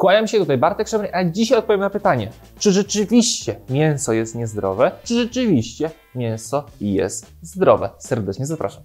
Kłaniam się tutaj Bartek Szemry, a dzisiaj odpowiem na pytanie, czy rzeczywiście mięso jest niezdrowe, czy rzeczywiście mięso jest zdrowe. Serdecznie zapraszam.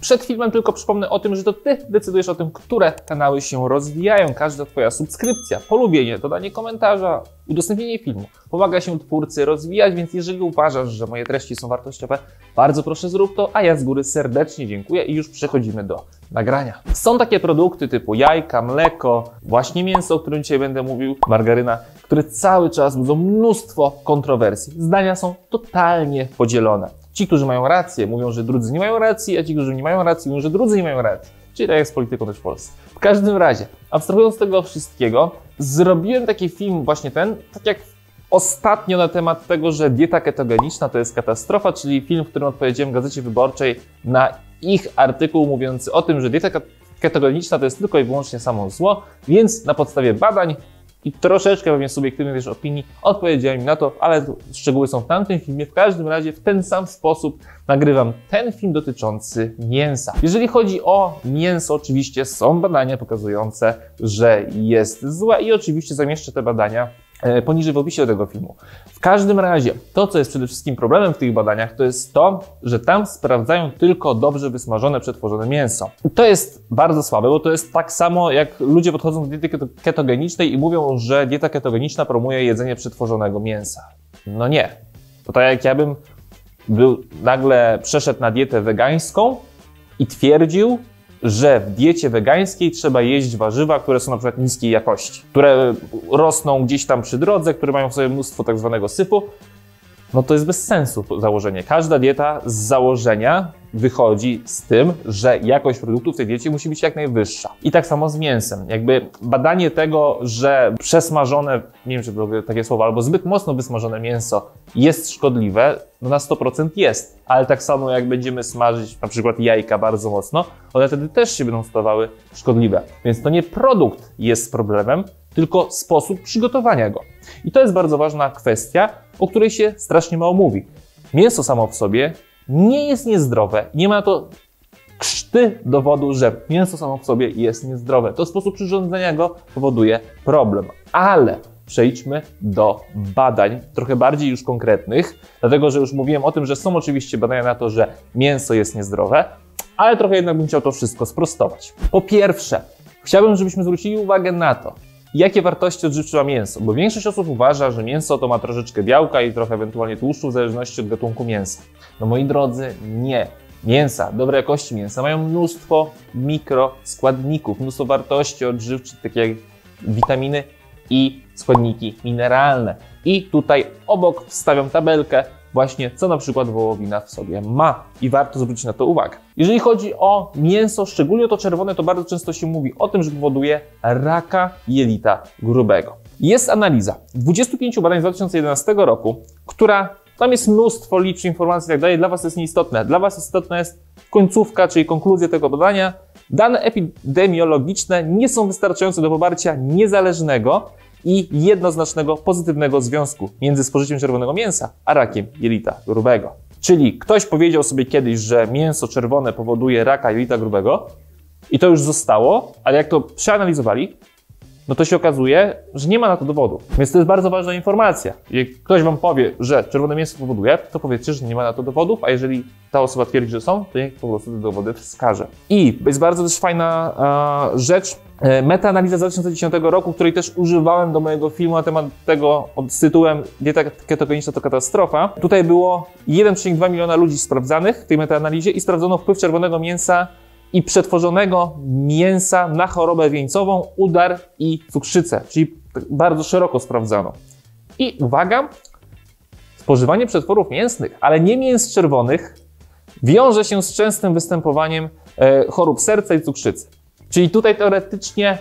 Przed filmem tylko przypomnę o tym, że to Ty decydujesz o tym, które kanały się rozwijają. Każda Twoja subskrypcja, polubienie, dodanie komentarza, udostępnienie filmu pomaga się twórcy rozwijać, więc jeżeli uważasz, że moje treści są wartościowe, bardzo proszę zrób to, a ja z góry serdecznie dziękuję i już przechodzimy do nagrania. Są takie produkty typu jajka, mleko, właśnie mięso, o którym dzisiaj będę mówił, margaryna, które cały czas budzą mnóstwo kontrowersji. Zdania są totalnie podzielone. Ci, którzy mają rację, mówią, że drudzy nie mają racji, a ci, którzy nie mają racji, mówią, że drudzy nie mają racji. Czyli tak jak z polityką też w Polsce. W każdym razie, abstrahując z tego wszystkiego, zrobiłem taki film właśnie ten, tak jak ostatnio na temat tego, że dieta ketogeniczna to jest katastrofa, czyli film, w którym odpowiedziałem Gazecie Wyborczej na ich artykuł mówiący o tym, że dieta ketogeniczna to jest tylko i wyłącznie samo zło, więc na podstawie badań i troszeczkę pewnie subiektywnej też opinii odpowiedziałem na to, ale szczegóły są w tamtym filmie. W każdym razie w ten sam sposób nagrywam ten film dotyczący mięsa. Jeżeli chodzi o mięso, oczywiście są badania pokazujące, że jest złe i oczywiście zamieszczę te badania poniżej w opisie tego filmu. W każdym razie, to co jest przede wszystkim problemem w tych badaniach, to jest to, że tam sprawdzają tylko dobrze wysmażone, przetworzone mięso. To jest bardzo słabe, bo to jest tak samo jak ludzie podchodzą do diety ketogenicznej i mówią, że dieta ketogeniczna promuje jedzenie przetworzonego mięsa. No nie. To tak jak ja bym był, nagle przeszedł na dietę wegańską i twierdził, że w diecie wegańskiej trzeba jeść warzywa, które są na przykład niskiej jakości, które rosną gdzieś tam przy drodze, które mają w sobie mnóstwo tak zwanego syfu, no to jest bez sensu założenie. Każda dieta z założenia wychodzi z tym, że jakość produktów w tej diecie musi być jak najwyższa. I tak samo z mięsem. Jakby badanie tego, że przesmażone, nie wiem czy to takie słowo, albo zbyt mocno wysmażone mięso jest szkodliwe, no na 100% jest. Ale tak samo jak będziemy smażyć na przykład jajka bardzo mocno, one wtedy też się będą stawały szkodliwe. Więc to nie produkt jest problemem, tylko sposób przygotowania go. I to jest bardzo ważna kwestia, o której się strasznie mało mówi. Mięso samo w sobie nie jest niezdrowe. Nie ma to krzty dowodu, że mięso samo w sobie jest niezdrowe. To sposób przyrządzenia go powoduje problem. Ale przejdźmy do badań, trochę bardziej już konkretnych, dlatego że już mówiłem o tym, że są oczywiście badania na to, że mięso jest niezdrowe, ale trochę jednak bym chciał to wszystko sprostować. Po pierwsze, chciałbym, żebyśmy zwrócili uwagę na to, jakie wartości odżywcze ma mięso, bo większość osób uważa, że mięso to ma troszeczkę białka i trochę ewentualnie tłuszczu w zależności od gatunku mięsa. No moi drodzy, nie. Mięsa, dobrej jakości mięsa mają mnóstwo mikroskładników, mnóstwo wartości odżywczych, takie jak witaminy i składniki mineralne. I tutaj obok wstawiam tabelkę właśnie co na przykład wołowina w sobie ma i warto zwrócić na to uwagę. Jeżeli chodzi o mięso, szczególnie to czerwone, to bardzo często się mówi o tym, że powoduje raka jelita grubego. Jest analiza 25 badań z 2011 roku, która tam jest mnóstwo liczb, informacji i tak dalej. Dla Was jest nieistotne. Dla Was istotna jest końcówka, czyli konkluzja tego badania. Dane epidemiologiczne nie są wystarczające do poparcia niezależnego i jednoznacznego pozytywnego związku między spożyciem czerwonego mięsa a rakiem jelita grubego. Czyli ktoś powiedział sobie kiedyś, że mięso czerwone powoduje raka jelita grubego i to już zostało, ale jak to przeanalizowali, no to się okazuje, że nie ma na to dowodu. Więc to jest bardzo ważna informacja. Jak ktoś wam powie, że czerwone mięso powoduje, to powiedzcie, że nie ma na to dowodów, a jeżeli ta osoba twierdzi, że są, to niech po prostu te dowody wskaże. I jest bardzo też fajna uh, rzecz, e, Metaanaliza z 2010 roku, której też używałem do mojego filmu na temat tego z tytułem Dieta ketogeniczna to katastrofa. Tutaj było 1,2 miliona ludzi sprawdzanych w tej metaanalizie i sprawdzono wpływ czerwonego mięsa i przetworzonego mięsa na chorobę wieńcową, udar i cukrzycę, czyli bardzo szeroko sprawdzano. I uwaga, spożywanie przetworów mięsnych, ale nie mięs czerwonych, wiąże się z częstym występowaniem e, chorób serca i cukrzycy. Czyli tutaj teoretycznie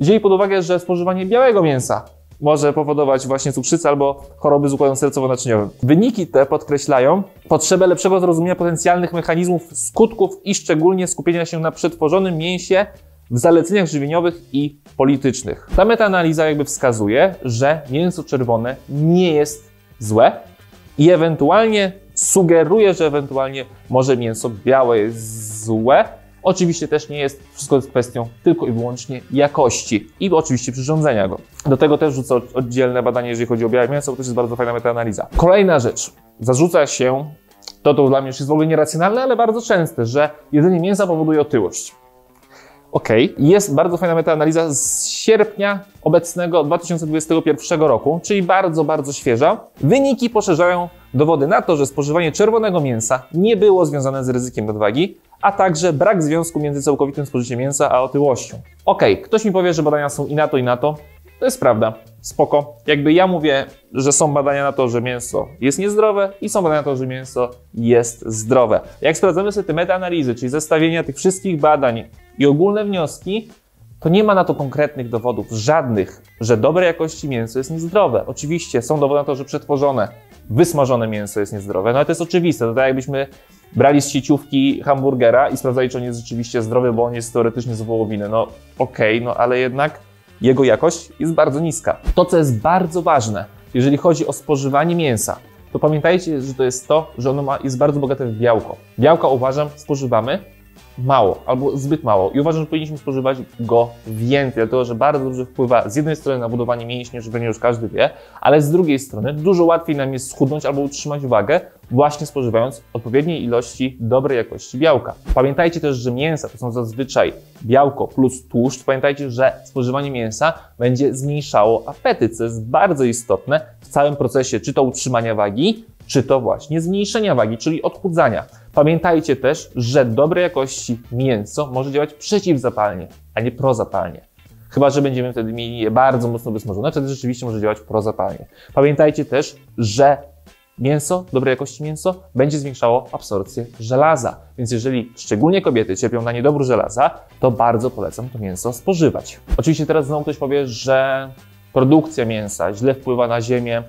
wzięli pod uwagę, że spożywanie białego mięsa może powodować właśnie cukrzycę albo choroby z układem sercowo-naczyniowym. Wyniki te podkreślają potrzebę lepszego zrozumienia potencjalnych mechanizmów skutków i szczególnie skupienia się na przetworzonym mięsie w zaleceniach żywieniowych i politycznych. Ta metaanaliza jakby wskazuje, że mięso czerwone nie jest złe i ewentualnie sugeruje, że ewentualnie może mięso białe jest złe. Oczywiście też nie jest wszystko jest kwestią tylko i wyłącznie jakości i oczywiście przyrządzenia go. Do tego też rzucę oddzielne badanie, jeżeli chodzi o białe mięso, bo to jest bardzo fajna metaanaliza. Kolejna rzecz. Zarzuca się, to to dla mnie już jest w ogóle nieracjonalne, ale bardzo częste, że jedzenie mięsa powoduje otyłość. OK, jest bardzo fajna metaanaliza z sierpnia obecnego 2021 roku, czyli bardzo, bardzo świeża. Wyniki poszerzają dowody na to, że spożywanie czerwonego mięsa nie było związane z ryzykiem nadwagi, a także brak związku między całkowitym spożyciem mięsa a otyłością. OK, ktoś mi powie, że badania są i na to, i na to. To jest prawda. Spoko. Jakby ja mówię, że są badania na to, że mięso jest niezdrowe i są badania na to, że mięso jest zdrowe. Jak sprawdzamy sobie te metaanalizy, czyli zestawienia tych wszystkich badań i ogólne wnioski, to nie ma na to konkretnych dowodów, żadnych, że dobrej jakości mięso jest niezdrowe. Oczywiście są dowody na to, że przetworzone, wysmażone mięso jest niezdrowe, no ale to jest oczywiste. To tak jakbyśmy brali z sieciówki hamburgera i sprawdzali, czy on jest rzeczywiście zdrowy, bo on jest teoretycznie z wołowiny. No okej, okay, no ale jednak jego jakość jest bardzo niska. To, co jest bardzo ważne, jeżeli chodzi o spożywanie mięsa, to pamiętajcie, że to jest to, że ono ma, jest bardzo bogate w białko. Białka uważam, spożywamy mało albo zbyt mało i uważam, że powinniśmy spożywać go więcej, dlatego że bardzo dobrze wpływa z jednej strony na budowanie mięśni, że pewnie już każdy wie, ale z drugiej strony dużo łatwiej nam jest schudnąć albo utrzymać wagę właśnie spożywając odpowiedniej ilości dobrej jakości białka. Pamiętajcie też, że mięsa to są zazwyczaj białko plus tłuszcz. Pamiętajcie, że spożywanie mięsa będzie zmniejszało apetyt, co jest bardzo istotne w całym procesie czy to utrzymania wagi, czy to właśnie zmniejszenia wagi, czyli odchudzania. Pamiętajcie też, że dobrej jakości mięso może działać przeciwzapalnie, a nie prozapalnie. Chyba, że będziemy wtedy mieli je bardzo mocno wysmażone, wtedy rzeczywiście może działać prozapalnie. Pamiętajcie też, że mięso, dobrej jakości mięso, będzie zwiększało absorpcję żelaza. Więc jeżeli szczególnie kobiety cierpią na niedobór żelaza, to bardzo polecam to mięso spożywać. Oczywiście teraz znowu ktoś powie, że produkcja mięsa źle wpływa na ziemię,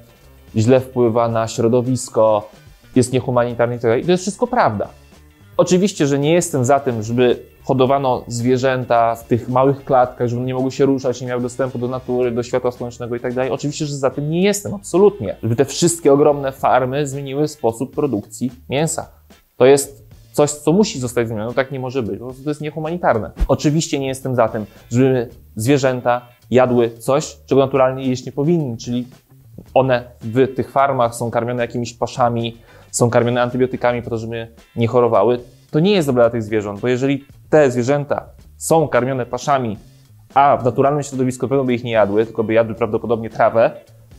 źle wpływa na środowisko, jest niehumanitarny itd. Tak I to jest wszystko prawda. Oczywiście, że nie jestem za tym, żeby hodowano zwierzęta w tych małych klatkach, żeby nie mogły się ruszać, nie miały dostępu do natury, do światła słonecznego itd. Tak Oczywiście, że za tym nie jestem, absolutnie. Żeby te wszystkie ogromne farmy zmieniły sposób produkcji mięsa. To jest coś, co musi zostać zmienione. No tak nie może być, to jest niehumanitarne. Oczywiście nie jestem za tym, żeby zwierzęta jadły coś, czego naturalnie jeść nie powinny, czyli one w tych farmach są karmione jakimiś paszami, są karmione antybiotykami po to, żeby nie chorowały, to nie jest dobre dla tych zwierząt, bo jeżeli te zwierzęta są karmione paszami, a w naturalnym środowisku pewno by ich nie jadły, tylko by jadły prawdopodobnie trawę,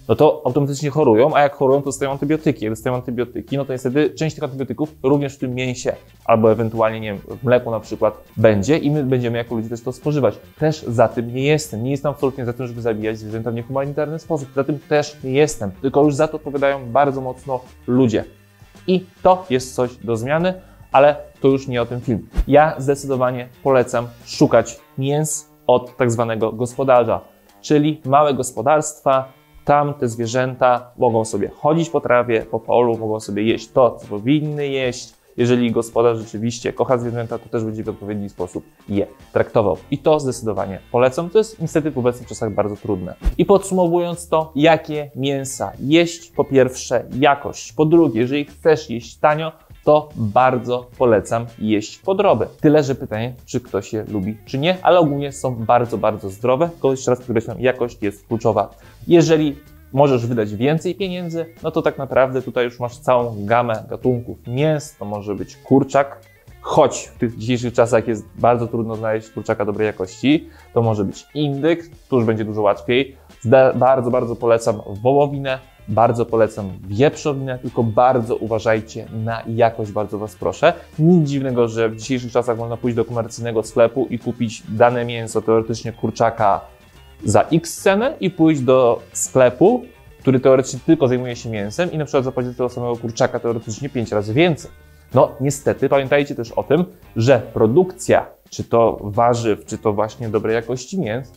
no to automatycznie chorują, a jak chorują, to dostają antybiotyki. Jak dostają antybiotyki, no to niestety część tych antybiotyków również w tym mięsie albo ewentualnie, nie wiem, w mleku na przykład będzie i my będziemy jako ludzie też to spożywać. Też za tym nie jestem. Nie jestem absolutnie za tym, żeby zabijać zwierzęta w niehumanitarny sposób. Za tym też nie jestem. Tylko już za to odpowiadają bardzo mocno ludzie. I to jest coś do zmiany, ale to już nie o tym film. Ja zdecydowanie polecam szukać mięs od tak zwanego gospodarza, czyli małe gospodarstwa, tam te zwierzęta mogą sobie chodzić po trawie, po polu, mogą sobie jeść to, co powinny jeść. Jeżeli gospodarz rzeczywiście kocha zwierzęta, to też będzie w odpowiedni sposób je traktował. I to zdecydowanie polecam. To jest niestety w obecnych czasach bardzo trudne. I podsumowując to, jakie mięsa jeść? Po pierwsze, jakość. Po drugie, jeżeli chcesz jeść tanio, to bardzo polecam jeść podroby. Tyle, że pytanie, czy ktoś je lubi, czy nie, ale ogólnie są bardzo, bardzo zdrowe. Tylko jeszcze raz podkreślam, jakość jest kluczowa. Jeżeli możesz wydać więcej pieniędzy, no to tak naprawdę tutaj już masz całą gamę gatunków mięs. To może być kurczak, choć w tych dzisiejszych czasach jest bardzo trudno znaleźć kurczaka dobrej jakości. To może być indyk, tu już będzie dużo łatwiej. Bardzo, bardzo polecam wołowinę, bardzo polecam wieprzowinę, tylko bardzo uważajcie na jakość, bardzo Was proszę. Nic dziwnego, że w dzisiejszych czasach można pójść do komercyjnego sklepu i kupić dane mięso, teoretycznie kurczaka za x cenę i pójść do sklepu, który teoretycznie tylko zajmuje się mięsem i na przykład zapłacić tego samego kurczaka teoretycznie 5 razy więcej. No niestety pamiętajcie też o tym, że produkcja, czy to warzyw, czy to właśnie dobrej jakości mięs,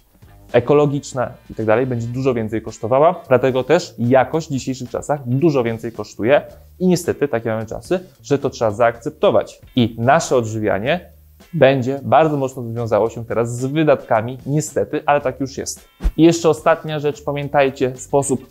ekologiczna i tak dalej, będzie dużo więcej kosztowała, dlatego też jakość w dzisiejszych czasach dużo więcej kosztuje i niestety takie mamy czasy, że to trzeba zaakceptować. I nasze odżywianie będzie bardzo mocno związało się teraz z wydatkami, niestety, ale tak już jest. I jeszcze ostatnia rzecz, pamiętajcie, sposób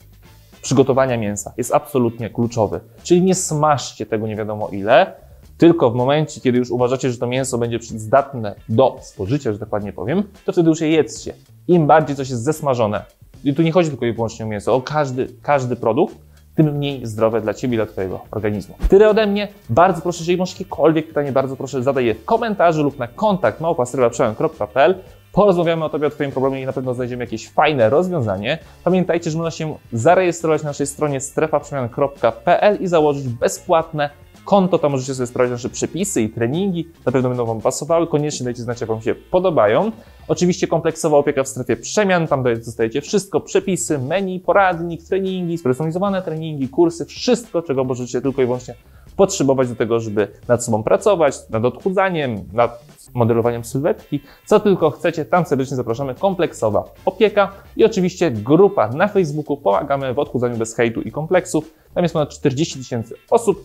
przygotowania mięsa jest absolutnie kluczowy. Czyli nie smaszcie tego nie wiadomo ile, tylko w momencie, kiedy już uważacie, że to mięso będzie zdatne do spożycia, że dokładnie powiem, to wtedy już je jedzcie. Im bardziej coś jest zesmażone, i tu nie chodzi tylko i wyłącznie o mięso, o każdy, każdy produkt, tym mniej zdrowe dla Ciebie i dla Twojego organizmu. Tyle ode mnie. Bardzo proszę, jeżeli masz jakiekolwiek pytanie, bardzo proszę zadaj je w komentarzu lub na kontakt małpa.pl. Porozmawiamy o Tobie, o Twoim problemie i na pewno znajdziemy jakieś fajne rozwiązanie. Pamiętajcie, że można się zarejestrować na naszej stronie strefaprzemian.pl i założyć bezpłatne konto, tam możecie sobie sprawdzić nasze przepisy i treningi, na pewno będą Wam pasowały, koniecznie dajcie znać, jak Wam się podobają. Oczywiście kompleksowa opieka w strefie przemian, tam dostajecie wszystko, przepisy, menu, poradnik, treningi, spersonalizowane treningi, kursy, wszystko, czego możecie tylko i wyłącznie potrzebować do tego, żeby nad sobą pracować, nad odchudzaniem, nad modelowaniem sylwetki, co tylko chcecie, tam serdecznie zapraszamy, kompleksowa opieka i oczywiście grupa na Facebooku, pomagamy w odchudzaniu bez hejtu i kompleksów, tam jest ponad 40 tysięcy osób,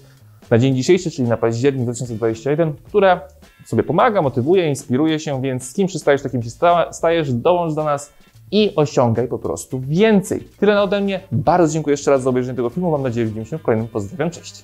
na dzień dzisiejszy, czyli na październik 2021, która sobie pomaga, motywuje, inspiruje się, więc z kim przystajesz, takim się stajesz, dołącz do nas i osiągaj po prostu więcej. Tyle ode mnie. Bardzo dziękuję jeszcze raz za obejrzenie tego filmu. Mam nadzieję, że widzimy się w kolejnym. Pozdrawiam, cześć.